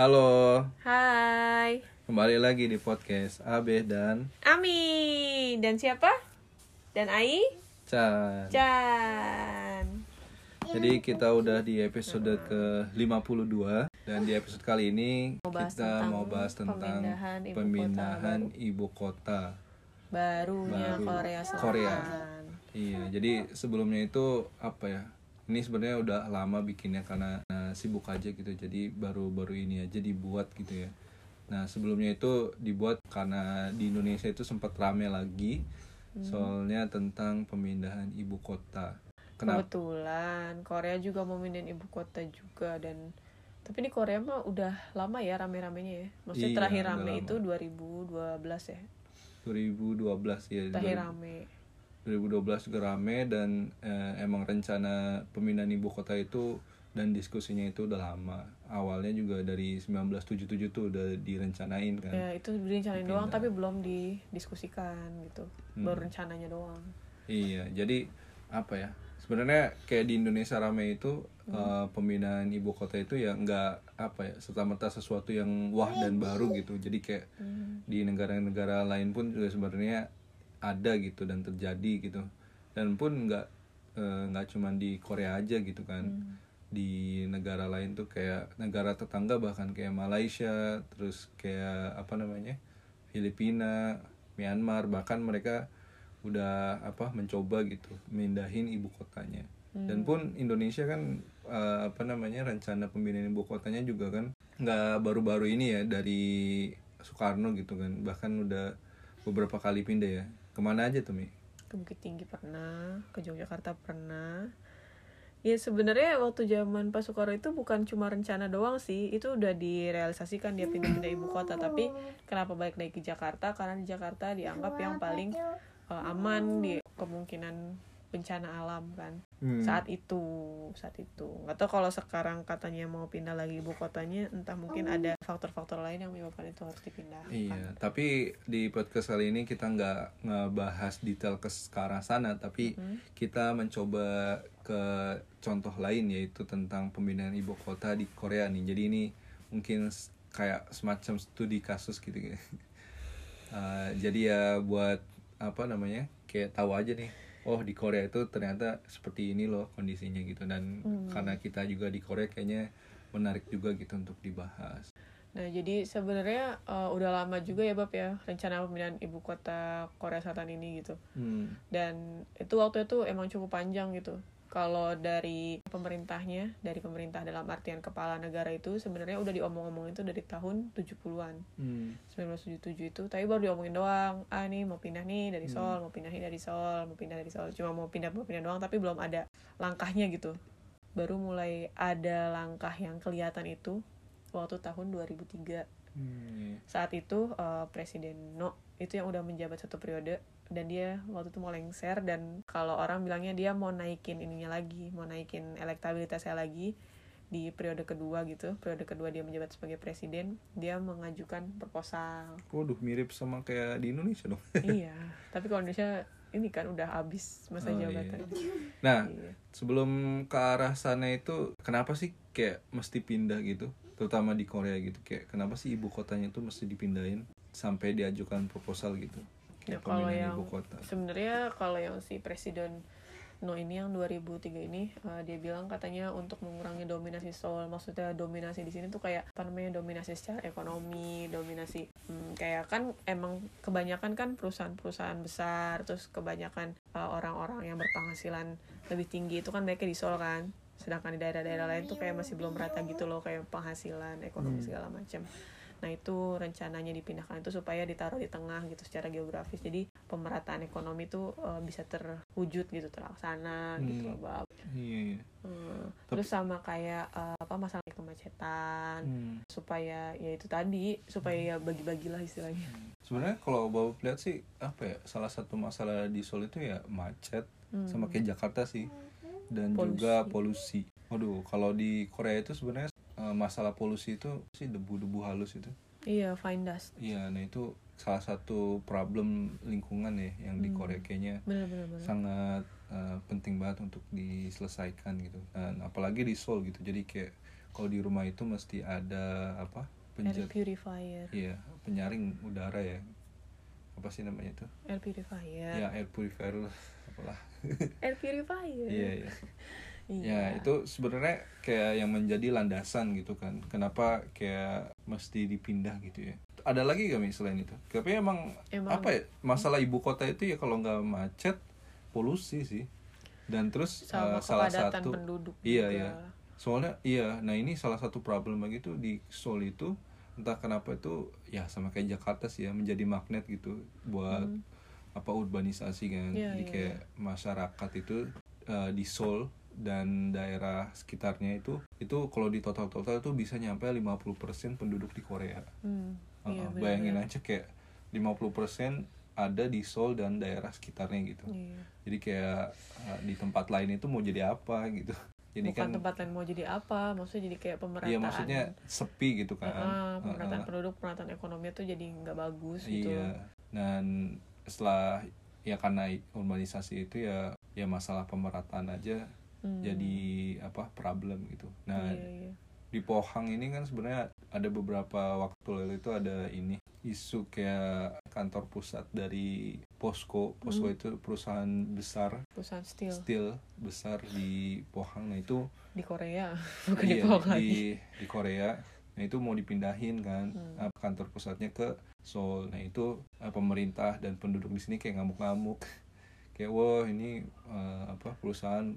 Halo, Hai, kembali lagi di podcast Abe dan Ami dan siapa? Dan Ai? Chan. Chan. Jadi kita udah di episode ke-52 dan di episode kali ini Mau kita mau bahas tentang pemindahan ibu pemindahan kota ibu kota. Barunya Baru. Korea Selatan. Korea. Iya, jadi sebelumnya itu apa ya? Ini sebenarnya udah lama bikinnya karena nah, sibuk aja gitu. Jadi baru-baru ini aja dibuat gitu ya. Nah, sebelumnya itu dibuat karena di Indonesia itu sempat rame lagi Hmm. soalnya tentang pemindahan ibu kota. Kenapa? Kebetulan Korea juga mau mindahin ibu kota juga dan tapi di Korea mah udah lama ya rame-ramenya ya. Maksudnya Iya, terakhir rame lama. itu 2012 ya. 2012 ya. Terakhir 2000 rame. 2012 juga rame dan eh, emang rencana pemindahan ibu kota itu dan diskusinya itu udah lama. Awalnya juga dari 1977 tuh udah direncanain kan. Ya itu direncanain doang tapi belum didiskusikan gitu. Hmm. Baru rencananya doang. Iya, jadi apa ya? Sebenarnya kayak di Indonesia rame itu eh, pemindahan ibu kota itu ya nggak apa ya serta merta sesuatu yang wah dan baru gitu. Jadi kayak Hmm. di negara-negara lain pun juga sebenarnya ada gitu dan terjadi gitu. Dan pun nggak eh, nggak cuman di Korea aja gitu kan. Di negara lain tuh kayak negara tetangga bahkan kayak Malaysia, terus kayak apa namanya? Filipina, Myanmar bahkan mereka udah apa mencoba gitu mindahin ibu kotanya dan pun Indonesia kan eh, apa namanya rencana pemindahan ibu kotanya juga kan nggak baru-baru ini ya dari Soekarno gitu kan bahkan udah beberapa kali pindah ya ke mana aja tuh mi ke Bukit Tinggi pernah, ke Yogyakarta pernah. Ya sebenarnya waktu zaman Pak Soekarno itu bukan cuma rencana doang sih, itu udah direalisasikan dia pindah-pindah ibu kota. Tapi kenapa balik lagi ke Jakarta? Karena di Jakarta dianggap yang paling uh, aman di kemungkinan bencana alam kan. Hmm. Saat itu, saat itu. Nggak tahu kalau sekarang katanya mau pindah lagi ibu kotanya, entah mungkin ada faktor-faktor lain yang menyebabkan itu harus dipindahkan. Iya, tapi di podcast kali ini kita nggak ngebahas detail ke arah sana, tapi kita mencoba ke contoh lain yaitu tentang pemindahan ibu kota di Korea nih. Jadi ini mungkin kayak semacam studi kasus gitu. Eh, jadi ya buat apa namanya kayak tahu aja nih. Oh di Korea itu ternyata seperti ini loh kondisinya gitu dan karena kita juga di Korea kayaknya menarik juga gitu untuk dibahas. Nah, jadi sebenarnya uh, udah lama juga ya Bab ya rencana pemindahan ibu kota Korea Selatan ini gitu. Hmm. Dan itu waktu itu emang cukup panjang gitu. Kalau dari pemerintahnya, dari pemerintah dalam artian kepala negara itu sebenarnya udah diomong-omong itu dari tahun 70-an. Hmm. 1977 itu, tapi baru diomongin doang. Ah nih mau pindah nih dari Seoul, mau pindah nih dari Seoul, mau pindah dari Seoul. Cuma mau pindah mau pindah doang tapi belum ada langkahnya gitu. Baru mulai ada langkah yang kelihatan itu waktu tahun 2003 Hmm. saat itu eh, Presiden No itu yang udah menjabat satu periode dan dia waktu itu mau lengser dan kalau orang bilangnya dia mau naikin ininya lagi mau naikin elektabilitasnya lagi di periode kedua gitu periode kedua dia menjabat sebagai presiden dia mengajukan proposal Waduh mirip sama kayak di Indonesia dong. iya tapi kalau Indonesia ini kan udah habis masa Oh, iya. jabatan Nah Iya. sebelum ke arah sana itu kenapa sih kayak mesti pindah gitu? Terutama di Korea gitu kayak kenapa sih ibu kotanya itu mesti dipindahin sampai diajukan proposal gitu? Ya, kalau yang ibu kota. sebenarnya kalau yang si presiden No ini yang 2003 ini eh, dia bilang katanya untuk mengurangi dominasi Seoul maksudnya dominasi di sini tuh kayak apa namanya dominasi secara ekonomi dominasi hmm, kayak kan emang kebanyakan kan perusahaan-perusahaan besar terus kebanyakan eh, orang-orang yang berpenghasilan lebih tinggi itu kan mereka di Seoul kan. Sedangkan di daerah-daerah lain tuh kayak masih belum merata gitu loh kayak penghasilan ekonomi segala macam Nah itu rencananya dipindahkan itu supaya ditaruh di tengah gitu secara geografis. Jadi pemerataan ekonomi itu eh, bisa terwujud gitu terlaksana gitu Hmm. loh Bab. Iya. iya. Hmm, Terus sama kayak eh, apa masalah kemacetan Hmm. supaya ya itu tadi supaya ya bagi-bagilah istilahnya. Sebenarnya kalau bapak lihat sih apa ya salah satu masalah di Seoul itu ya macet sama kayak Jakarta sih dan Polusi. juga polusi. Waduh kalau di Korea itu sebenarnya eh, masalah polusi itu sih debu-debu halus itu. Iya fine dust. Iya, nah itu salah satu problem lingkungan ya yang di Korea kayaknya Bener-bener. sangat eh, penting banget untuk diselesaikan gitu. Dan apalagi di Seoul gitu. Jadi kayak kalau di rumah itu mesti ada apa air purifier iya penyaring udara ya apa sih namanya itu air purifier ya air purifier lah apalah air purifier iya iya Iya. ya itu sebenarnya kayak yang menjadi landasan gitu kan. Kenapa kayak mesti dipindah gitu ya? Ada lagi gak Mi selain itu? Tapi emang, Emang- apa ya? Masalah ibu kota itu ya kalau nggak macet polusi sih. Dan terus sama eh, salah satu penduduk iya juga. iya. Soalnya iya. Nah ini salah satu problem gitu di Seoul itu entah kenapa itu ya sama kayak Jakarta sih ya menjadi magnet gitu buat apa urbanisasi kan. Hmm. Iya, jadi iya, kayak masyarakat itu eh, di Seoul dan daerah sekitarnya itu itu kalau di total total itu bisa nyampe 50% penduduk di Korea. Hmm, Uh, iya, bayangin benar-benar. aja kayak 50% ada di Seoul dan daerah sekitarnya gitu. Iya. jadi kayak uh, di tempat lain itu mau jadi apa gitu. Jadi bukan kan tempat lain mau jadi apa maksudnya jadi kayak pemerataan. Iya maksudnya sepi gitu kan. Ah, pemerataan Uh, uh, penduduk pemerataan ekonomi tuh jadi nggak bagus gitu. Iya dan setelah ya karena urbanisasi itu ya ya masalah pemerataan aja Hmm. jadi apa problem gitu nah iya, iya. di Pohang ini kan sebenarnya ada beberapa waktu lalu itu ada ini isu kayak kantor pusat dari Posko Posko Hmm. itu perusahaan besar perusahaan steel steel besar di Pohang nah itu di Korea bukan di iya, Pohang di, di Korea nah itu mau dipindahin kan Hmm. kantor pusatnya ke Seoul nah itu eh, pemerintah dan penduduk di sini kayak ngamuk-ngamuk kayak wah ini eh, apa perusahaan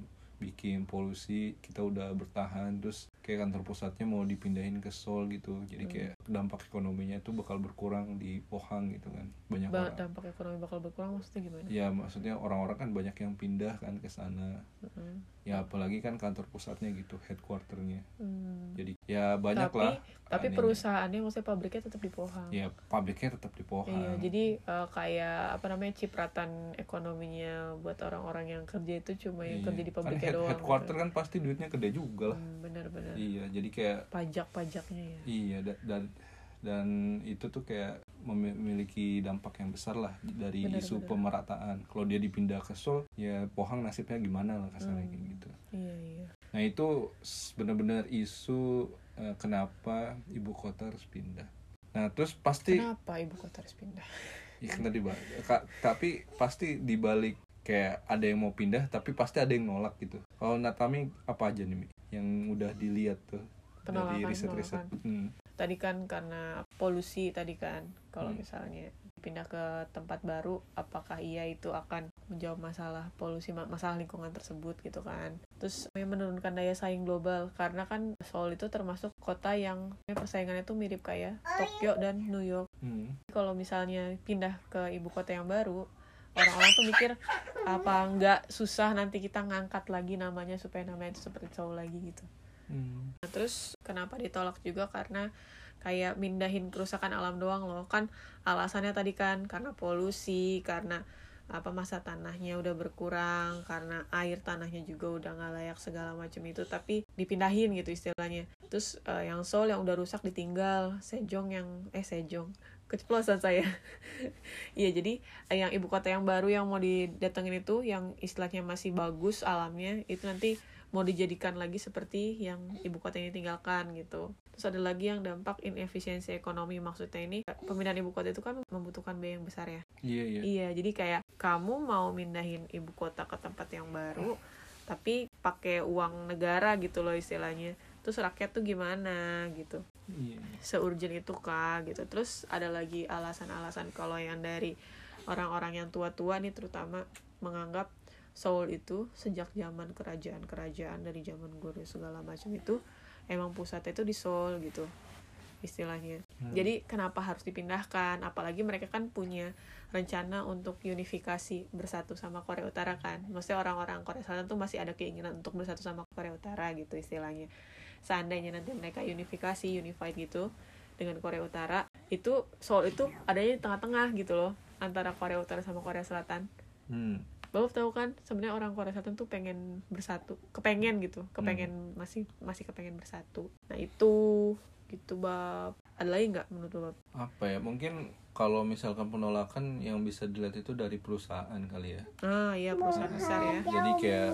bikin polusi kita udah bertahan terus kayak kantor pusatnya mau dipindahin ke Seoul gitu jadi Hmm. kayak dampak ekonominya itu bakal berkurang di Pohang gitu kan banyak Ba- orang dampak ekonomi bakal berkurang maksudnya gimana ya maksudnya orang-orang kan banyak yang pindah kan ke sana Mm-mm. ya apalagi kan kantor pusatnya gitu headquarternya Hmm. jadi ya banyak tapi lah tapi aninya. perusahaannya maksudnya pabriknya tetap di Pohang ya pabriknya tetap di Pohang Iya, jadi eh, kayak apa namanya cipratan ekonominya buat orang-orang yang kerja itu cuma yang Iya. kerja di kan pabriknya head- doang. headquarter gitu. kan pasti duitnya gede juga lah Hmm, bener-bener. Iya jadi kayak Pajak-pajaknya ya. iya da- dan dan itu tuh kayak memiliki dampak yang besar lah dari Benar, isu benar. pemerataan kalau dia dipindah ke Seoul ya Pohang nasibnya gimana lah kasarnya Hmm. kayak gitu Iya, iya. nah itu benar-benar isu eh, kenapa ibu kota harus pindah nah terus pasti Kenapa ibu kota harus pindah? Ya kan tadi Bang. Ka- tapi pasti dibalik kayak ada yang mau pindah tapi pasti ada yang nolak gitu. Kalau Natami apa aja nih Mi? yang udah dilihat tuh dari Penolakan, riset-riset. penolakan. Hmm. Tadi kan karena polusi tadi kan. Kalau Hmm. misalnya pindah ke tempat baru, apakah iya itu akan menjawab masalah polusi, ma- masalah lingkungan tersebut gitu kan. Terus menurunkan daya saing global karena kan Seoul itu termasuk kota yang persaingannya tuh mirip kayak Tokyo dan New York. Hmm. kalau misalnya pindah ke ibu kota yang baru orang-orang tuh mikir apa nggak susah nanti kita ngangkat lagi namanya supaya namanya itu seperti Seoul lagi gitu. Hmm. nah, terus kenapa ditolak juga? Karena kayak mindahin kerusakan alam doang loh. Kan alasannya tadi kan karena polusi karena apa masa tanahnya udah berkurang karena air tanahnya juga udah nggak layak segala macam itu tapi dipindahin gitu istilahnya. Terus eh, yang Seoul yang udah rusak ditinggal Sejong yang eh Sejong keceplosan saya iya jadi eh, yang ibu kota yang baru yang mau didatengin itu yang istilahnya masih bagus alamnya itu nanti mau dijadikan lagi seperti yang ibu kota ini tinggalkan gitu terus ada lagi yang dampak inefisiensi ekonomi maksudnya ini pemindahan ibu kota itu kan membutuhkan biaya yang besar ya Iya iya. Iya, jadi kayak kamu mau mindahin ibu kota ke tempat yang baru, tapi pakai uang negara gitu loh istilahnya. Terus rakyat tuh gimana gitu? Iya. Seurgent itu kah gitu. Terus ada lagi alasan-alasan kalau yang dari orang-orang yang tua-tua nih terutama menganggap Seoul itu sejak zaman kerajaan-kerajaan dari zaman Goryeo segala macam itu emang pusatnya itu di Seoul gitu istilahnya. Hmm. Jadi kenapa harus dipindahkan? Apalagi mereka kan punya rencana untuk unifikasi bersatu sama Korea Utara kan. Maksudnya orang-orang Korea Selatan tuh masih ada keinginan untuk bersatu sama Korea Utara gitu istilahnya. Seandainya nanti mereka unifikasi, unified gitu dengan Korea Utara, itu Seoul itu adanya di tengah-tengah gitu loh antara Korea Utara sama Korea Selatan. Hmm. Bapak tahu kan sebenarnya orang Korea Selatan tuh pengen bersatu, kepengen gitu, kepengen masih masih kepengen bersatu. Nah itu gitu bab. Ada lagi nggak menurut bab? Apa ya? Mungkin kalau misalkan penolakan yang bisa dilihat itu dari perusahaan kali ya. Ah iya perusahaan besar ya. Jadi kayak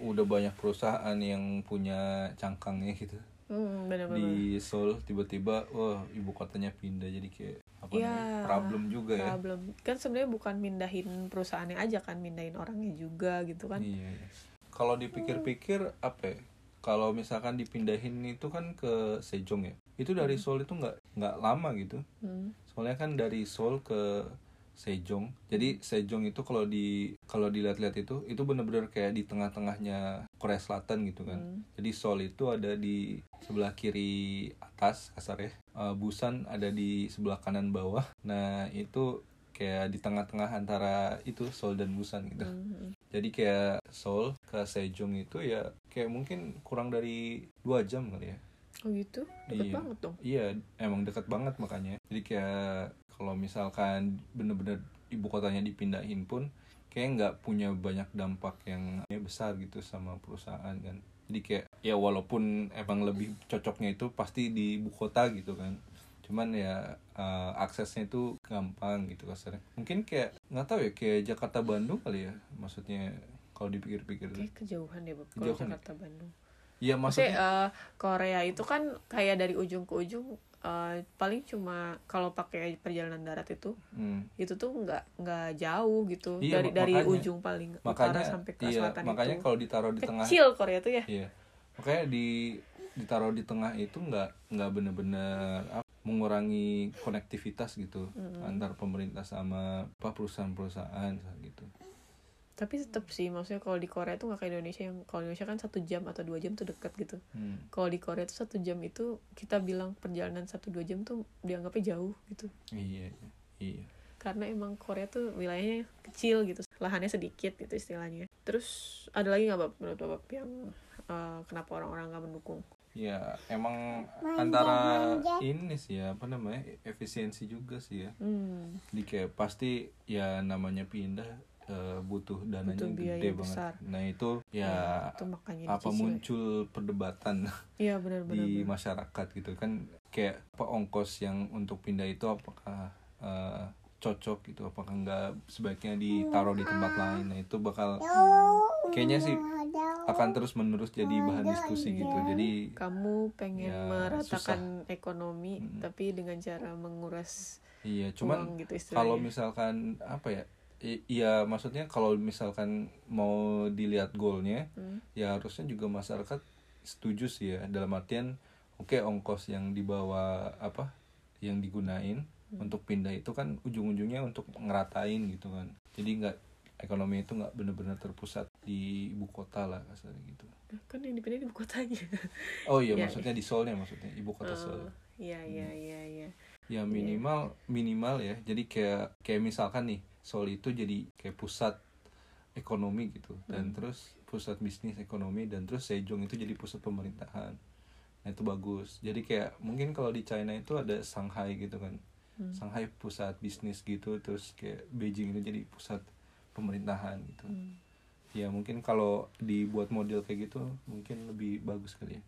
udah banyak perusahaan yang punya cangkangnya gitu. Hmm, benar-benar. di Seoul tiba-tiba wah ibu kotanya pindah jadi kayak apa Iya, namanya problem juga ya problem kan sebenarnya bukan mindahin perusahaannya aja kan mindahin orangnya juga gitu kan iya iya. kalau dipikir-pikir apa ya? kalau misalkan dipindahin itu kan ke Sejong ya itu dari Seoul itu nggak nggak lama gitu Hmm. soalnya kan dari Seoul ke Sejong jadi Sejong itu kalau di kalau dilihat-lihat itu itu bener-bener kayak di tengah-tengahnya Korea Selatan gitu kan Hmm. jadi Seoul itu ada di sebelah kiri atas kasarnya Eh, Busan ada di sebelah kanan bawah nah itu kayak di tengah-tengah antara itu Seoul dan Busan gitu Hmm. jadi kayak Seoul ke Sejong itu ya kayak mungkin kurang dari dua jam kali ya oh gitu deket Iya. banget dong Iya, emang dekat banget makanya. Jadi kayak kalau misalkan bener-bener ibu kotanya dipindahin pun kayak nggak punya banyak dampak yang besar gitu sama perusahaan kan. Jadi kayak ya walaupun emang lebih cocoknya itu pasti di ibu kota gitu kan. Cuman ya eh, aksesnya itu gampang gitu kasarnya. Mungkin kayak nggak tahu ya kayak Jakarta Bandung kali ya. Maksudnya kalau dipikir-pikir kayak kejauhan deh kalau ya? Jakarta Bandung Iya maksudnya maksudnya eh, Korea itu kan kayak dari ujung ke ujung eh, paling cuma kalau pakai perjalanan darat itu hmm. itu tuh nggak nggak jauh gitu Iya, dari mak- dari makanya- ujung paling makanya utara sampai ke iya, selatan makanya itu kalau ditaruh di tengah kecil Korea tuh ya Iya, makanya di ditaruh di tengah itu nggak nggak bener-bener mengurangi konektivitas gitu antar pemerintah sama apa perusahaan-perusahaan gitu. Tapi tetap sih maksudnya kalau di Korea tuh nggak kayak Indonesia yang kalau Indonesia kan satu jam atau dua jam tuh dekat gitu. Hmm. kalau di Korea tuh satu jam itu kita bilang perjalanan satu dua jam tuh dianggapnya jauh gitu. Iya, iya, iya. karena emang Korea tuh wilayahnya kecil gitu lahannya sedikit gitu istilahnya. Terus ada lagi nggak Bab menurut Bapak yang eh, kenapa orang-orang nggak mendukung? Ya emang antara ini sih ya apa namanya efisiensi juga sih ya. hmm, Jadi kayak pasti ya namanya pindah eh, butuh dananya Butuh biaya gede banget. besar. Nah itu ya itu makanya apa dicicil. muncul perdebatan iya benar-benar di masyarakat gitu kan kayak apa ongkos yang untuk pindah itu apakah eh, cocok gitu apakah nggak sebaiknya ditaruh di tempat lain nah itu bakal kayaknya sih akan terus menerus jadi bahan diskusi gitu jadi kamu pengen Ya, meratakan ekonomi Hmm. tapi dengan cara menguras iya cuman uang gitu kalau misalkan apa ya iya maksudnya kalau misalkan mau dilihat goalnya Hmm. ya harusnya juga masyarakat setuju sih ya. Dalam artian oke ongkos yang dibawa apa yang digunain Hmm. untuk pindah itu kan ujung-ujungnya untuk ngeratain gitu kan. Jadi nggak ekonomi itu nggak benar-benar terpusat di ibu kota lah kasarnya gitu. Nah, kan yang dipindahin ibu kotanya. Oh iya Ya, maksudnya di Seoulnya maksudnya ibu kota Seoul. Oh, iya iya Hmm. iya iya. ya minimal minimal ya. Jadi kayak kayak misalkan nih Seoul itu jadi kayak pusat ekonomi gitu. Dan Hmm. terus pusat bisnis ekonomi dan terus Sejong itu jadi pusat pemerintahan. Nah itu bagus. Jadi kayak mungkin kalau di China itu ada Shanghai gitu kan. Hmm. Shanghai pusat bisnis gitu terus kayak Beijing itu jadi pusat pemerintahan gitu. Hmm. ya mungkin kalau dibuat model kayak gitu mungkin lebih bagus kali ya.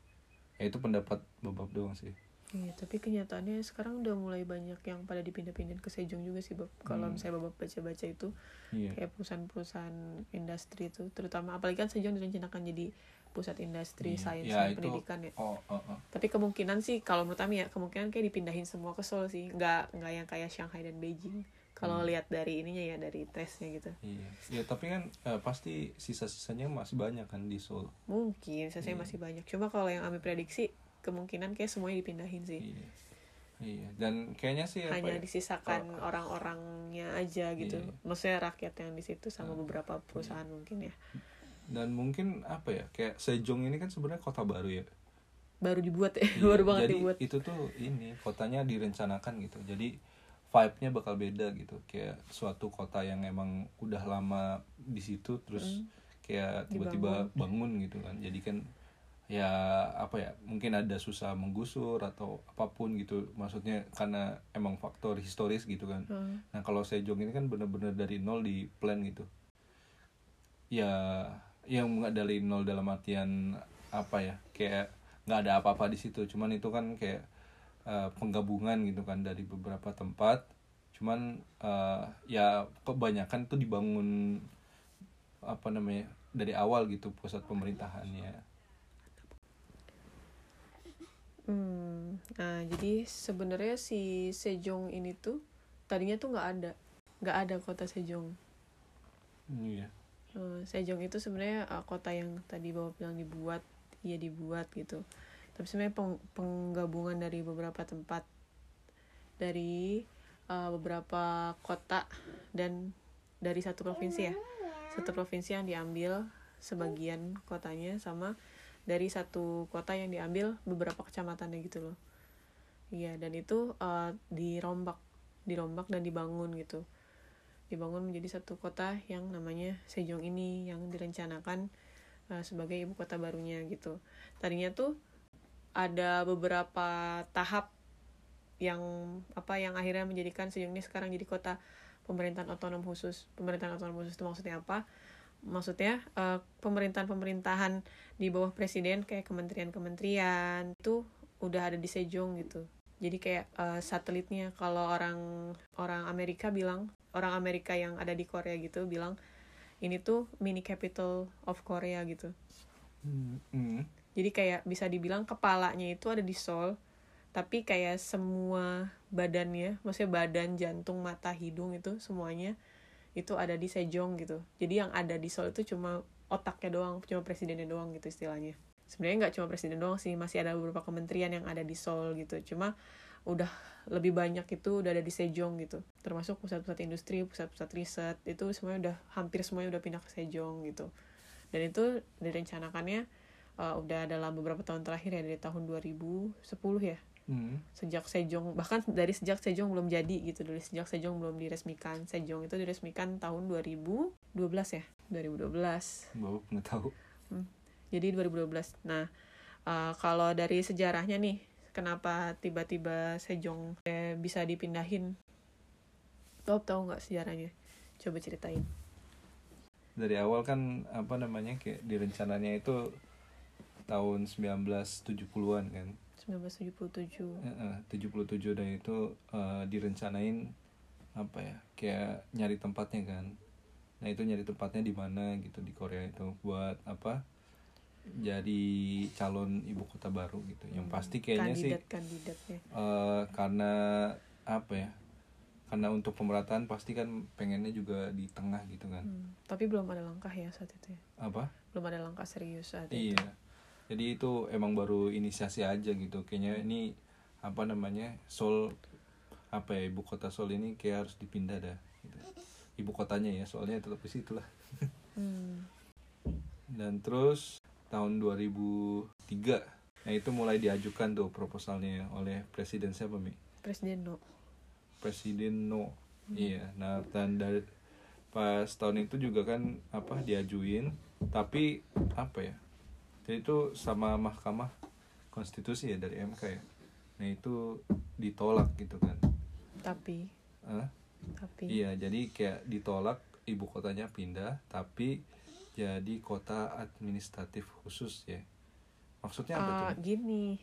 Ya itu pendapat babab doang sih Iya, tapi kenyataannya sekarang udah mulai banyak yang pada dipindah-pindahin ke Sejong juga sih, Bob. Kalau Hmm. misalnya Bapak baca-baca itu, iya kayak perusahaan-perusahaan industri itu, terutama apalagi kan Sejong direncanakan jadi pusat industri, Iya. sains, Ya, dan itu- pendidikan ya. oh, oh, oh. Tapi kemungkinan sih, kalau menurut kami ya, kemungkinan kayak dipindahin semua ke Seoul sih. Nggak, nggak yang kayak Shanghai dan Beijing. Kalau Hmm. lihat dari ininya ya, dari tesnya gitu. Iya, ya tapi kan eh, pasti sisa-sisanya masih banyak kan di Seoul. Mungkin, saya Iya. masih banyak. Cuma kalau yang kami prediksi, kemungkinan kayak semuanya dipindahin sih. Iya, iya. Dan kayaknya sih apa hanya ya, disisakan kalau- orang-orangnya aja gitu Iya. maksudnya rakyat yang di situ sama Hmm. beberapa perusahaan mungkin ya dan mungkin apa ya kayak Sejong ini kan sebenarnya kota baru ya. baru dibuat ya Iya, baru banget jadi dibuat itu tuh ini kotanya direncanakan gitu. Jadi vibe-nya bakal beda gitu. Kayak suatu kota yang emang udah lama di situ terus Hmm. kayak tiba-tiba bangun gitu kan. Jadi kan ya apa ya mungkin ada susah menggusur atau apa pun gitu maksudnya karena emang faktor historis gitu kan Hmm. Nah kalau Sejong ini kan bener-bener dari nol di plan gitu. Ya, yang nggak dari nol dalam artian apa ya? Kayak nggak ada apa-apa di situ. Cuman itu kan kayak eh, penggabungan gitu kan dari beberapa tempat. Cuman eh, ya kebanyakan tuh dibangun apa namanya dari awal gitu pusat pemerintahannya. Hmm, nah jadi sebenarnya si Sejong ini tuh tadinya tuh nggak ada, nggak ada kota Sejong. Iya. Eh, Sejong itu sebenarnya eh, kota yang tadi bawa bilang dibuat, iya dibuat gitu. Tapi sebenarnya peng- penggabungan dari beberapa tempat, dari eh, beberapa kota dan dari satu provinsi ya, satu provinsi yang diambil sebagian kotanya sama dari satu kota yang diambil beberapa kecamatannya gitu loh. Iya dan itu eh, dirombak, dirombak dan dibangun gitu dibangun menjadi satu kota yang namanya Sejong ini yang direncanakan uh, sebagai ibu kota barunya gitu. Tadinya tuh ada beberapa tahap yang apa yang akhirnya menjadikan Sejong ini sekarang jadi kota pemerintahan otonom khusus. Pemerintahan otonom khusus itu maksudnya apa? Maksudnya uh, pemerintahan-pemerintahan di bawah presiden kayak kementerian-kementerian itu udah ada di Sejong gitu. Jadi kayak uh, satelitnya kalau orang orang Amerika bilang orang Amerika yang ada di Korea gitu bilang ini tuh mini capital of Korea gitu. Hmm, hmm. Jadi kayak bisa dibilang kepalanya itu ada di Seoul, tapi kayak semua badannya, maksudnya badan, jantung, mata, hidung itu semuanya itu ada di Sejong gitu. Jadi yang ada di Seoul itu cuma otaknya doang, cuma presidennya doang gitu istilahnya. Sebenarnya nggak cuma presiden doang sih, masih ada beberapa kementerian yang ada di Seoul gitu. Cuma udah lebih banyak itu udah ada di Sejong gitu termasuk pusat-pusat industri pusat-pusat riset itu semuanya udah hampir semuanya udah pindah ke Sejong gitu dan itu direncanakannya uh, udah dalam beberapa tahun terakhir ya dari tahun 2010 ya Hmm. sejak Sejong bahkan dari sejak Sejong belum jadi gitu dari sejak Sejong belum diresmikan. Sejong itu diresmikan tahun 2012 ya? 2012 Bapak nggak tahu. jadi 2012 nah uh, kalau dari sejarahnya nih kenapa tiba-tiba Sejong eh, bisa dipindahin? Tahu tahu nggak sejarahnya? Coba ceritain. Dari awal kan apa namanya kayak direncananya itu tahun 1970-an kan. 1977 Heeh, 77 dan itu eh, direncanain apa ya kayak nyari tempatnya kan. Nah itu nyari tempatnya di mana gitu di Korea itu buat apa jadi calon ibu kota baru gitu. Yang pasti kayaknya sih kandidat kandidatnya. eh, karena apa ya karena untuk pemerataan pasti kan pengennya juga di tengah gitu kan. Hmm, tapi belum ada langkah ya saat itu ya. apa? Belum ada langkah serius saat itu. Iya. Jadi itu emang baru inisiasi aja gitu. Kayaknya ini apa namanya? Seoul apa ya ibu kota Seoul ini kayak harus dipindah dah. Gitu. Ibu kotanya ya, soalnya tetap di situ lah. Hmm, Dan terus tahun 2003 Nah itu mulai diajukan tuh proposalnya oleh presiden siapa Mi? presiden no Presiden No. Iya. Nah dan dari pas tahun itu juga kan apa diajuin, tapi apa ya? Jadi itu sama Mahkamah Konstitusi ya dari MK ya. Nah itu ditolak gitu kan. tapi Hah? tapi Iya, jadi kayak ditolak ibu kotanya pindah, tapi jadi kota administratif khusus ya. Maksudnya apa Ah, tuh? gini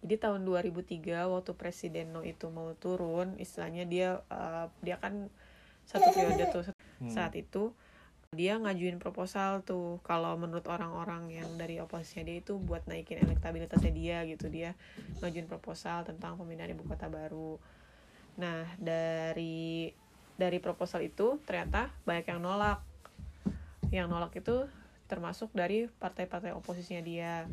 jadi tahun 2003 waktu presiden No itu mau turun istilahnya dia ah, dia kan satu periode tuh Hmm. saat itu dia ngajuin proposal tuh kalau menurut orang-orang yang dari oposisinya dia itu buat naikin elektabilitasnya dia gitu. Dia ngajuin proposal tentang pemindahan ibu kota baru. Nah dari dari proposal itu ternyata banyak yang nolak. Yang nolak itu termasuk dari partai-partai oposisinya dia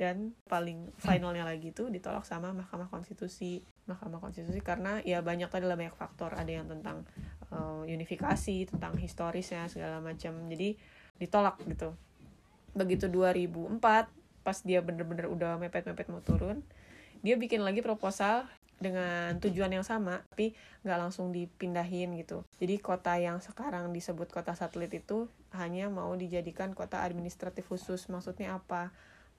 dan paling finalnya lagi tuh ditolak sama Mahkamah Konstitusi. Mahkamah Konstitusi karena ya banyak tadi banyak faktor. Ada yang tentang uh, unifikasi tentang historisnya segala macam. Jadi ditolak gitu. Begitu 2004 pas dia bener-bener udah mepet-mepet mau turun dia bikin lagi proposal dengan tujuan yang sama tapi nggak langsung dipindahin gitu. Jadi kota yang sekarang disebut kota satelit itu hanya mau dijadikan kota administratif khusus. Maksudnya apa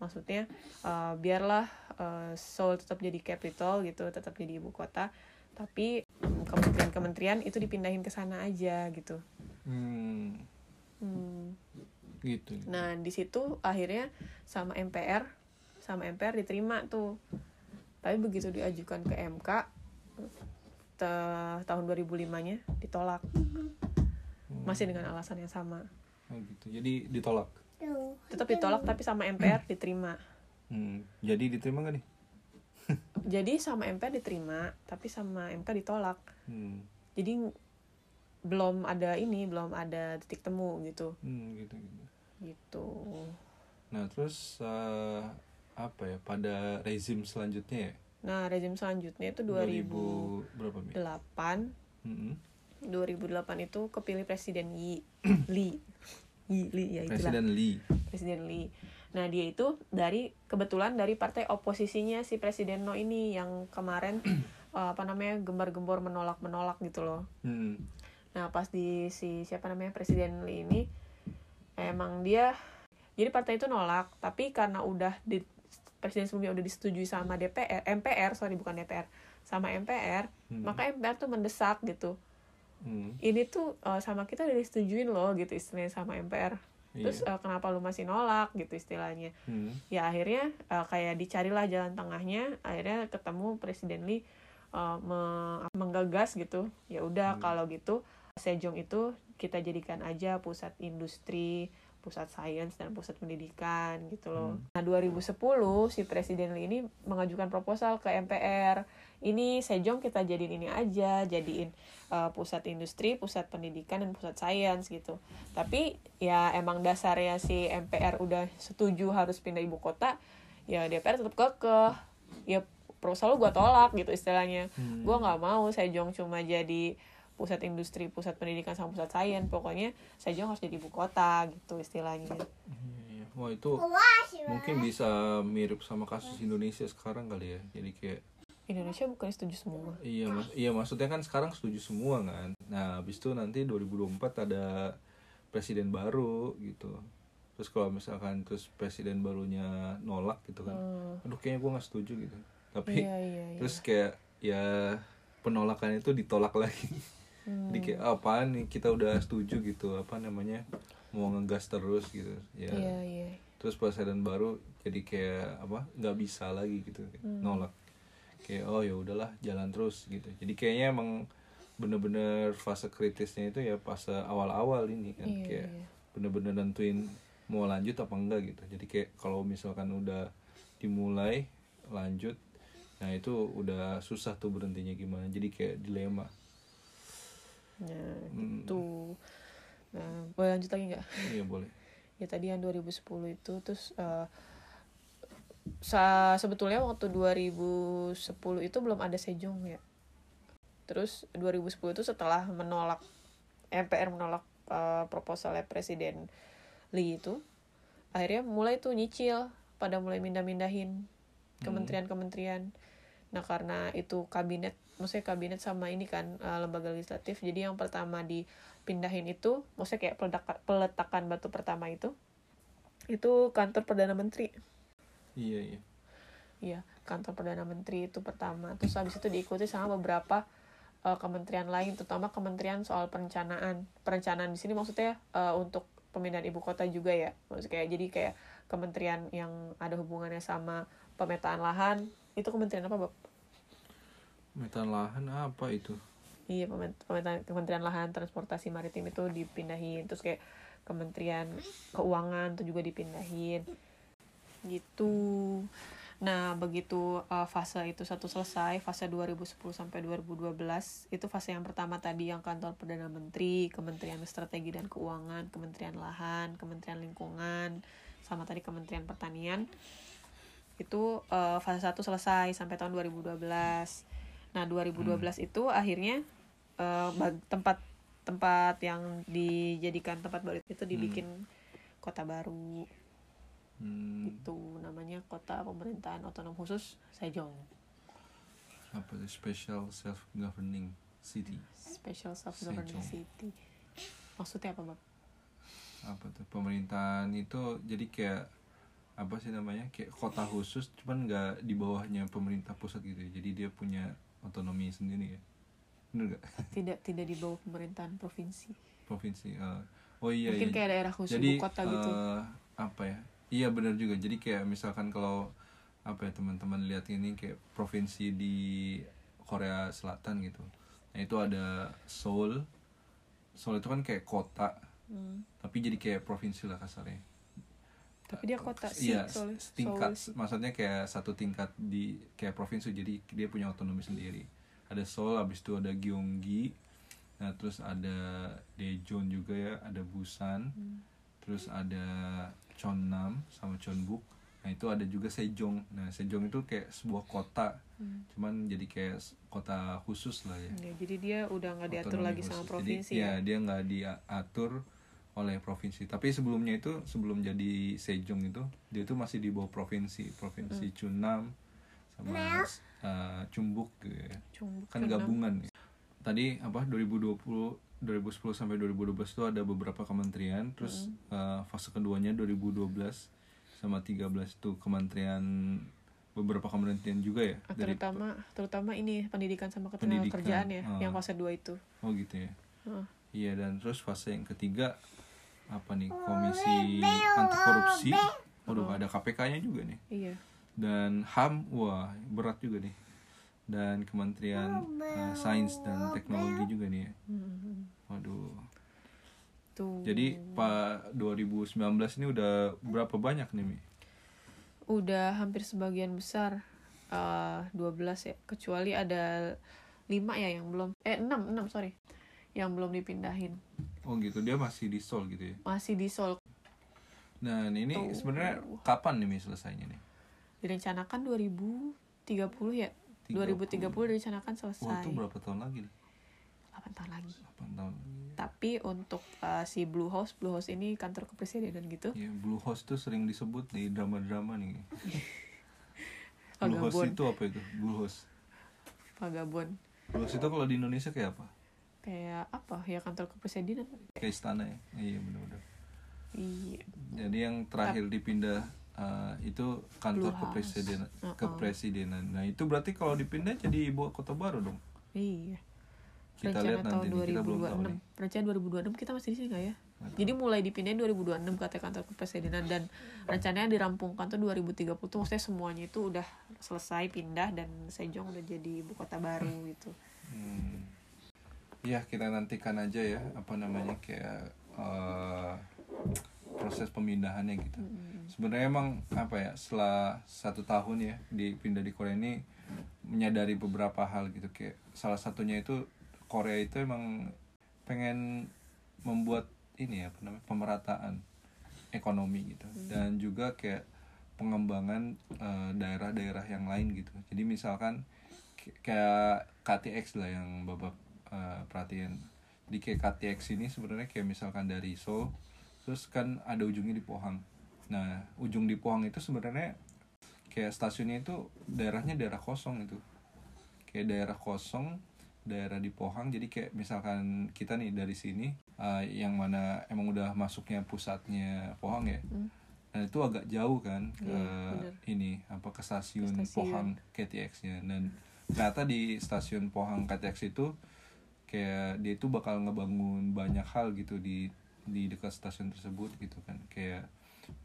maksudnya uh, biarlah uh, Seoul tetap jadi capital gitu tetap jadi ibu kota tapi kementerian-kementerian itu dipindahin ke sana aja gitu Hmm, Hmm. gitu. Nah, di situ akhirnya sama MPR, sama MPR diterima tuh. Tapi begitu diajukan ke MK te- tahun 2005-nya ditolak. Masih dengan alasan yang sama. Oh, gitu. Jadi ditolak. Tetap ditolak tapi sama MPR diterima. Hmm, jadi diterima gak nih? jadi sama MPR diterima tapi sama MK ditolak hmm. jadi belum ada ini belum ada titik temu gitu Hmm, gitu gitu gitu nah terus eh, apa ya pada rezim selanjutnya ya nah rezim selanjutnya itu 2008 berapa Mi? Mm-mm. 2008 itu kepilih presiden Yi Lee Yi Lee ya itulah Presiden Lee presiden Lee nah dia itu dari kebetulan dari partai oposisinya si presiden No ini yang kemarin eh, apa namanya gembar-gembor menolak menolak gitu loh Hmm. Nah, pas di si siapa namanya Presiden Lee ini emang dia jadi partai itu nolak, tapi karena udah di presiden sebelumnya udah disetujui sama DPR, MPR, sorry bukan DPR, sama MPR, Hmm. maka MPR tuh mendesak gitu. Hmm. Ini tuh eh, sama kita udah disetujuin loh gitu istilahnya sama MPR. Terus Iya. eh, kenapa lu masih nolak gitu istilahnya? Hmm. Ya akhirnya eh, kayak dicarilah jalan tengahnya, akhirnya ketemu Presiden Lee eh, me- menggagas gitu. Ya udah Hmm. kalau gitu Sejong itu kita jadikan aja pusat industri, pusat sains dan pusat pendidikan gitu loh. Hmm. Nah, 2010 si Presiden Lee ini mengajukan proposal ke MPR. Ini Sejong kita jadiin ini aja, jadiin uh, pusat industri, pusat pendidikan dan pusat sains gitu. Tapi ya emang dasarnya si MPR udah setuju harus pindah ibu kota, ya DPR tetap kekeh. Ya proposal lu gua tolak gitu istilahnya. Hmm. Gua nggak mau Sejong cuma jadi pusat industri, pusat pendidikan sama pusat sains. Pokoknya Sejong harus jadi ibu kota gitu istilahnya. Iya, iya. Wah itu mungkin bisa mirip sama kasus Indonesia sekarang kali ya. Jadi kayak Indonesia bukan setuju semua. iya mas iya maksudnya kan sekarang setuju semua kan. Nah habis itu nanti 2024 ada presiden baru gitu. Terus kalau misalkan terus presiden barunya nolak gitu kan. Hmm. Aduh kayaknya gue nggak setuju gitu. Tapi Iya iya iya. terus kayak ya penolakan itu ditolak lagi. Hmm. Jadi kayak "Ah, apaan nih kita udah setuju gitu apa namanya mau ngegas terus gitu ya. Iya iya. terus presiden baru jadi kayak apa nggak bisa lagi gitu Hmm. nolak kayak oh ya udahlah jalan terus gitu jadi kayaknya emang bener-bener fase kritisnya itu ya fase awal-awal ini kan Iya kayak iya. bener-bener nentuin mau lanjut apa enggak gitu jadi kayak kalau misalkan udah dimulai lanjut nah itu udah susah tuh berhentinya gimana jadi kayak dilema Nah, Hmm. gitu. Nah, boleh lanjut lagi nggak? iya boleh Ya tadi yang 2010 itu terus eh, sa sebetulnya waktu 2010 itu belum ada Sejong ya. Terus 2010 itu setelah menolak MPR menolak eh, proposalnya Presiden Lee itu, akhirnya mulai tuh nyicil pada mulai mindah-mindahin kementerian-kementerian. Nah karena itu kabinet, maksudnya kabinet sama ini kan eh, lembaga legislatif, jadi yang pertama dipindahin itu, maksudnya kayak peletakan batu pertama itu, itu kantor perdana menteri. Iya iya Iya, kantor perdana menteri itu pertama. Terus habis itu diikuti sama beberapa eh, kementerian lain, terutama kementerian soal perencanaan. Perencanaan di sini maksudnya eh, untuk pemindahan ibu kota juga ya. Maksudnya kayak jadi kayak kementerian yang ada hubungannya sama pemetaan lahan. Itu kementerian apa, Bob? metan lahan apa itu Iya, pemetaan kementerian lahan transportasi maritim itu dipindahin. Terus kayak kementerian keuangan itu juga dipindahin. Gitu. Nah, begitu uh, fase itu satu selesai, fase 2010 sampai 2012, itu fase yang pertama tadi yang kantor Perdana Menteri, Kementerian Strategi dan Keuangan, Kementerian Lahan, Kementerian Lingkungan, sama tadi Kementerian Pertanian. Itu uh, fase satu selesai sampai tahun 2012. Nah, 2012 itu akhirnya uh, tempat tempat yang dijadikan tempat baru itu dibikin kota baru hmm, itu namanya kota pemerintahan otonom khusus Sejong. Apa tuh special self governing city. Special Self Governing Sejong. City. Maksudnya apa bang? apa tuh? Pemerintahan itu jadi kayak apa sih namanya? Kayak kota khusus cuman nggak di bawahnya pemerintah pusat gitu ya. jadi dia punya otonomi sendiri ya. Bener gak tidak tidak di bawah pemerintahan provinsi. Provinsi eh. oh iya mungkin iya. kayak daerah khusus jadi ibu kota gitu. eh, apa ya iya benar juga. Jadi kayak misalkan kalau apa ya teman-teman lihat ini kayak provinsi di Korea Selatan gitu. Nah itu ada Seoul. Seoul itu kan kayak kota Hmm. tapi jadi kayak provinsi lah kasarnya. Tapi dia kota sih iya soalnya tingkat. Seoul. maksudnya kayak satu tingkat di kayak provinsi jadi dia punya otonomi sendiri. Ada Seoul habis itu ada Gyeonggi. Nah terus ada Daejeon juga ya ada Busan. Hmm. terus ada Cheonnam sama Cheonbuk nah itu ada juga Sejong nah Sejong itu kayak sebuah kota Hmm. cuman jadi kayak kota khusus lah ya Ya, jadi dia udah nggak diatur Otonomi lagi sama khusus. provinsi jadi, ya. dia nggak diatur oleh provinsi tapi sebelumnya itu sebelum jadi Sejong itu dia tuh masih di bawah provinsi provinsi Hmm. Chunam sama uh, Cumbuk gitu ya Cumbuk, kan gabungan. Tadi apa 2020 2010 sampai 2012 itu ada beberapa kementerian, terus Hmm. uh, fase keduanya 2012 sama 13 itu kementerian beberapa kementerian juga ya Ah, dari terutama terutama ini pendidikan sama Pendidikan, kerjaan ya ah. yang fase 2 itu oh gitu ya. Heeh. Iya dan terus fase yang ketiga apa nih komisi anti korupsi. Waduh ada KPK-nya juga nih. iya Dan HAM wah berat juga nih. Dan Kementerian uh, Sains dan Teknologi juga nih ya. Hmm. Waduh. tuh Jadi Pak 2019 ini udah berapa banyak nih Mi? udah hampir sebagian besar eh 12 ya kecuali ada 5 ya yang belum eh 6 6 sorry yang belum dipindahin Oh gitu dia masih di Seoul gitu ya. masih di Seoul Nah ini sebenarnya kapan nih Mi selesainya nih? direncanakan 2030 ya 30. 2030 direncanakan Wah selesai itu berapa tahun lagi nih? 8 tahun lagi 8 tahun lagi. tapi untuk uh, si Blue House Blue House ini kantor kepresidenan gitu Ya, Blue House tuh sering disebut di drama-drama nih. Blue House itu apa itu? Blue House. Vagabond Blue House itu kalau di Indonesia kayak apa? kayak apa ya kantor kepresidenan Kayak istana ya? Iya benar-benar. iya Jadi yang terakhir dipindah uh, itu kantor kepresidenan. Uh-uh. Kepresidenan. Nah itu berarti kalau dipindah jadi ibu kota baru dong. iya Kita rencana lihat tahun nanti nih, kita belum tahu 2026 nih. rencana 2026 kita masih di sini nggak ya jadi mulai dipindahin 2026 kata kantor kepresidenan dan rencananya dirampungkan tuh 2030 tuh maksudnya semuanya itu udah selesai pindah dan Sejong udah jadi ibu kota baru gitu Hmm. Ya kita nantikan aja ya apa namanya kayak uh, proses pemindahannya gitu. Sebenarnya emang apa ya setelah satu tahun ya dipindah di Korea ini menyadari beberapa hal gitu kayak salah satunya itu Korea itu emang pengen membuat ini ya apa namanya pemerataan ekonomi gitu dan juga kayak pengembangan eh, daerah-daerah yang lain gitu. Jadi misalkan kayak KTX lah yang bapak eh, perhatiin. Jadi kayak KTX ini sebenarnya kayak misalkan dari Seoul, terus kan ada ujungnya di Pohang. Nah ujung di Pohang itu sebenarnya kayak stasiunnya itu daerahnya daerah kosong itu, kayak daerah kosong, daerah di Pohang. Jadi kayak misalkan kita nih dari sini, eh, yang mana emang udah masuknya pusatnya Pohang ya. Hmm. Dan itu agak jauh kan ke Iya, bener. ini apa ke stasiun, Ke stasiun. Pohang KTX-nya dan ternyata di stasiun Pohang KTX itu kayak dia itu bakal ngebangun banyak hal gitu di di dekat stasiun tersebut gitu kan. Kayak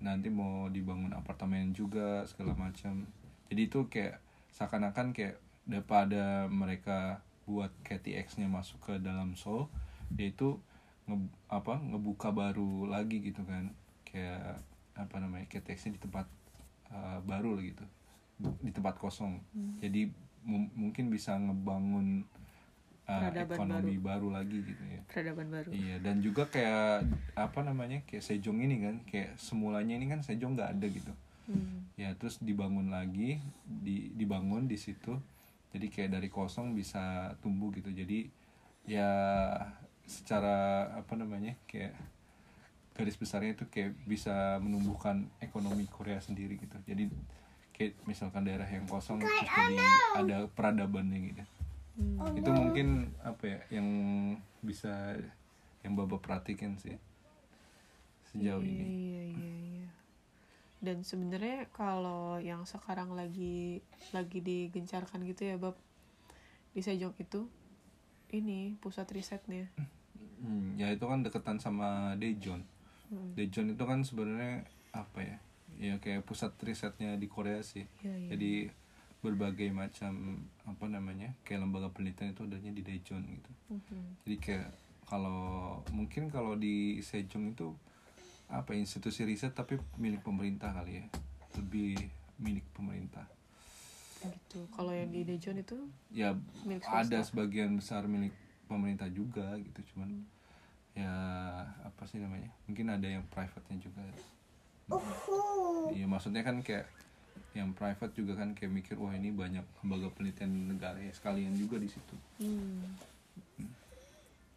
nanti mau dibangun apartemen juga segala macam. Jadi itu kayak seakan-akan kayak daripada mereka buat KTX-nya masuk ke dalam Seoul yaitu nge, apa ngebuka baru lagi gitu kan. Kayak apa namanya KTX-nya di tempat uh, baru gitu. Di tempat kosong. Jadi mu- mungkin bisa ngebangun uh, Peradaban ekonomi baru. lagi gitu ya. Peradaban baru. Iya dan juga kayak apa namanya kayak Sejong ini kan kayak semulanya ini kan Sejong nggak ada gitu. Hmm. ya terus dibangun lagi di dibangun di situ. Jadi kayak dari kosong bisa tumbuh gitu. Jadi ya secara apa namanya kayak garis besarnya itu kayak bisa menumbuhkan ekonomi Korea sendiri gitu. Jadi kayak misalkan daerah yang kosong terus jadi ada peradabannya gitu Hmm. itu mungkin apa ya yang bisa yang bapak perhatikan sih sejauh iya, ini Iya, iya, iya. Dan sebenarnya kalau yang sekarang lagi lagi digencarkan gitu ya, Bab. Di Sejong itu ini pusat risetnya. Hmm, ya itu kan deketan sama Daejeon. Hmm. Daejeon itu kan sebenarnya apa ya? Ya kayak pusat risetnya di Korea sih. Iya, iya. Jadi berbagai macam apa namanya? kayak lembaga penelitian itu adanya di Daejeon gitu. Mhm. Jadi kayak kalau mungkin kalau di Sejong itu apa institusi riset tapi milik pemerintah kali ya lebih milik pemerintah gitu kalau yang di Dejon itu ya Milik swasta. ada sebagian besar milik pemerintah juga gitu cuman ya apa sih namanya mungkin ada yang private-nya juga iya maksudnya kan kayak yang private juga kan kayak mikir wah ini banyak lembaga penelitian negara ya sekalian juga di situ hmm.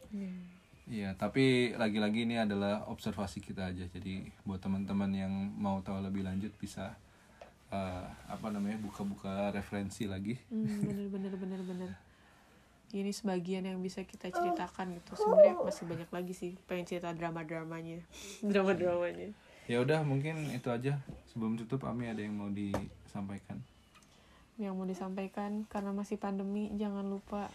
Iya. Iya, tapi lagi-lagi ini adalah observasi kita aja. Jadi buat teman-teman yang mau tahu lebih lanjut bisa eh, apa namanya buka-buka referensi lagi. Hmm, bener bener bener bener ini sebagian yang bisa kita ceritakan gitu sebenarnya masih banyak lagi sih pengen cerita drama dramanya drama dramanya Ya udah mungkin itu aja. Sebelum tutup Ami ada yang mau disampaikan. yang mau disampaikan karena masih pandemi jangan lupa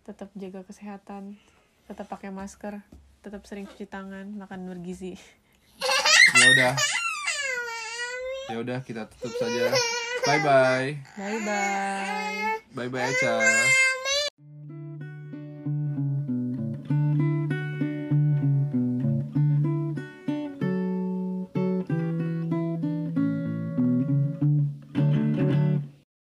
tetap jaga kesehatan tetap pakai masker tetap sering cuci tangan makan bergizi Ya udah. Ya udah kita tutup saja. Bye bye. bye bye Bye bye Eca.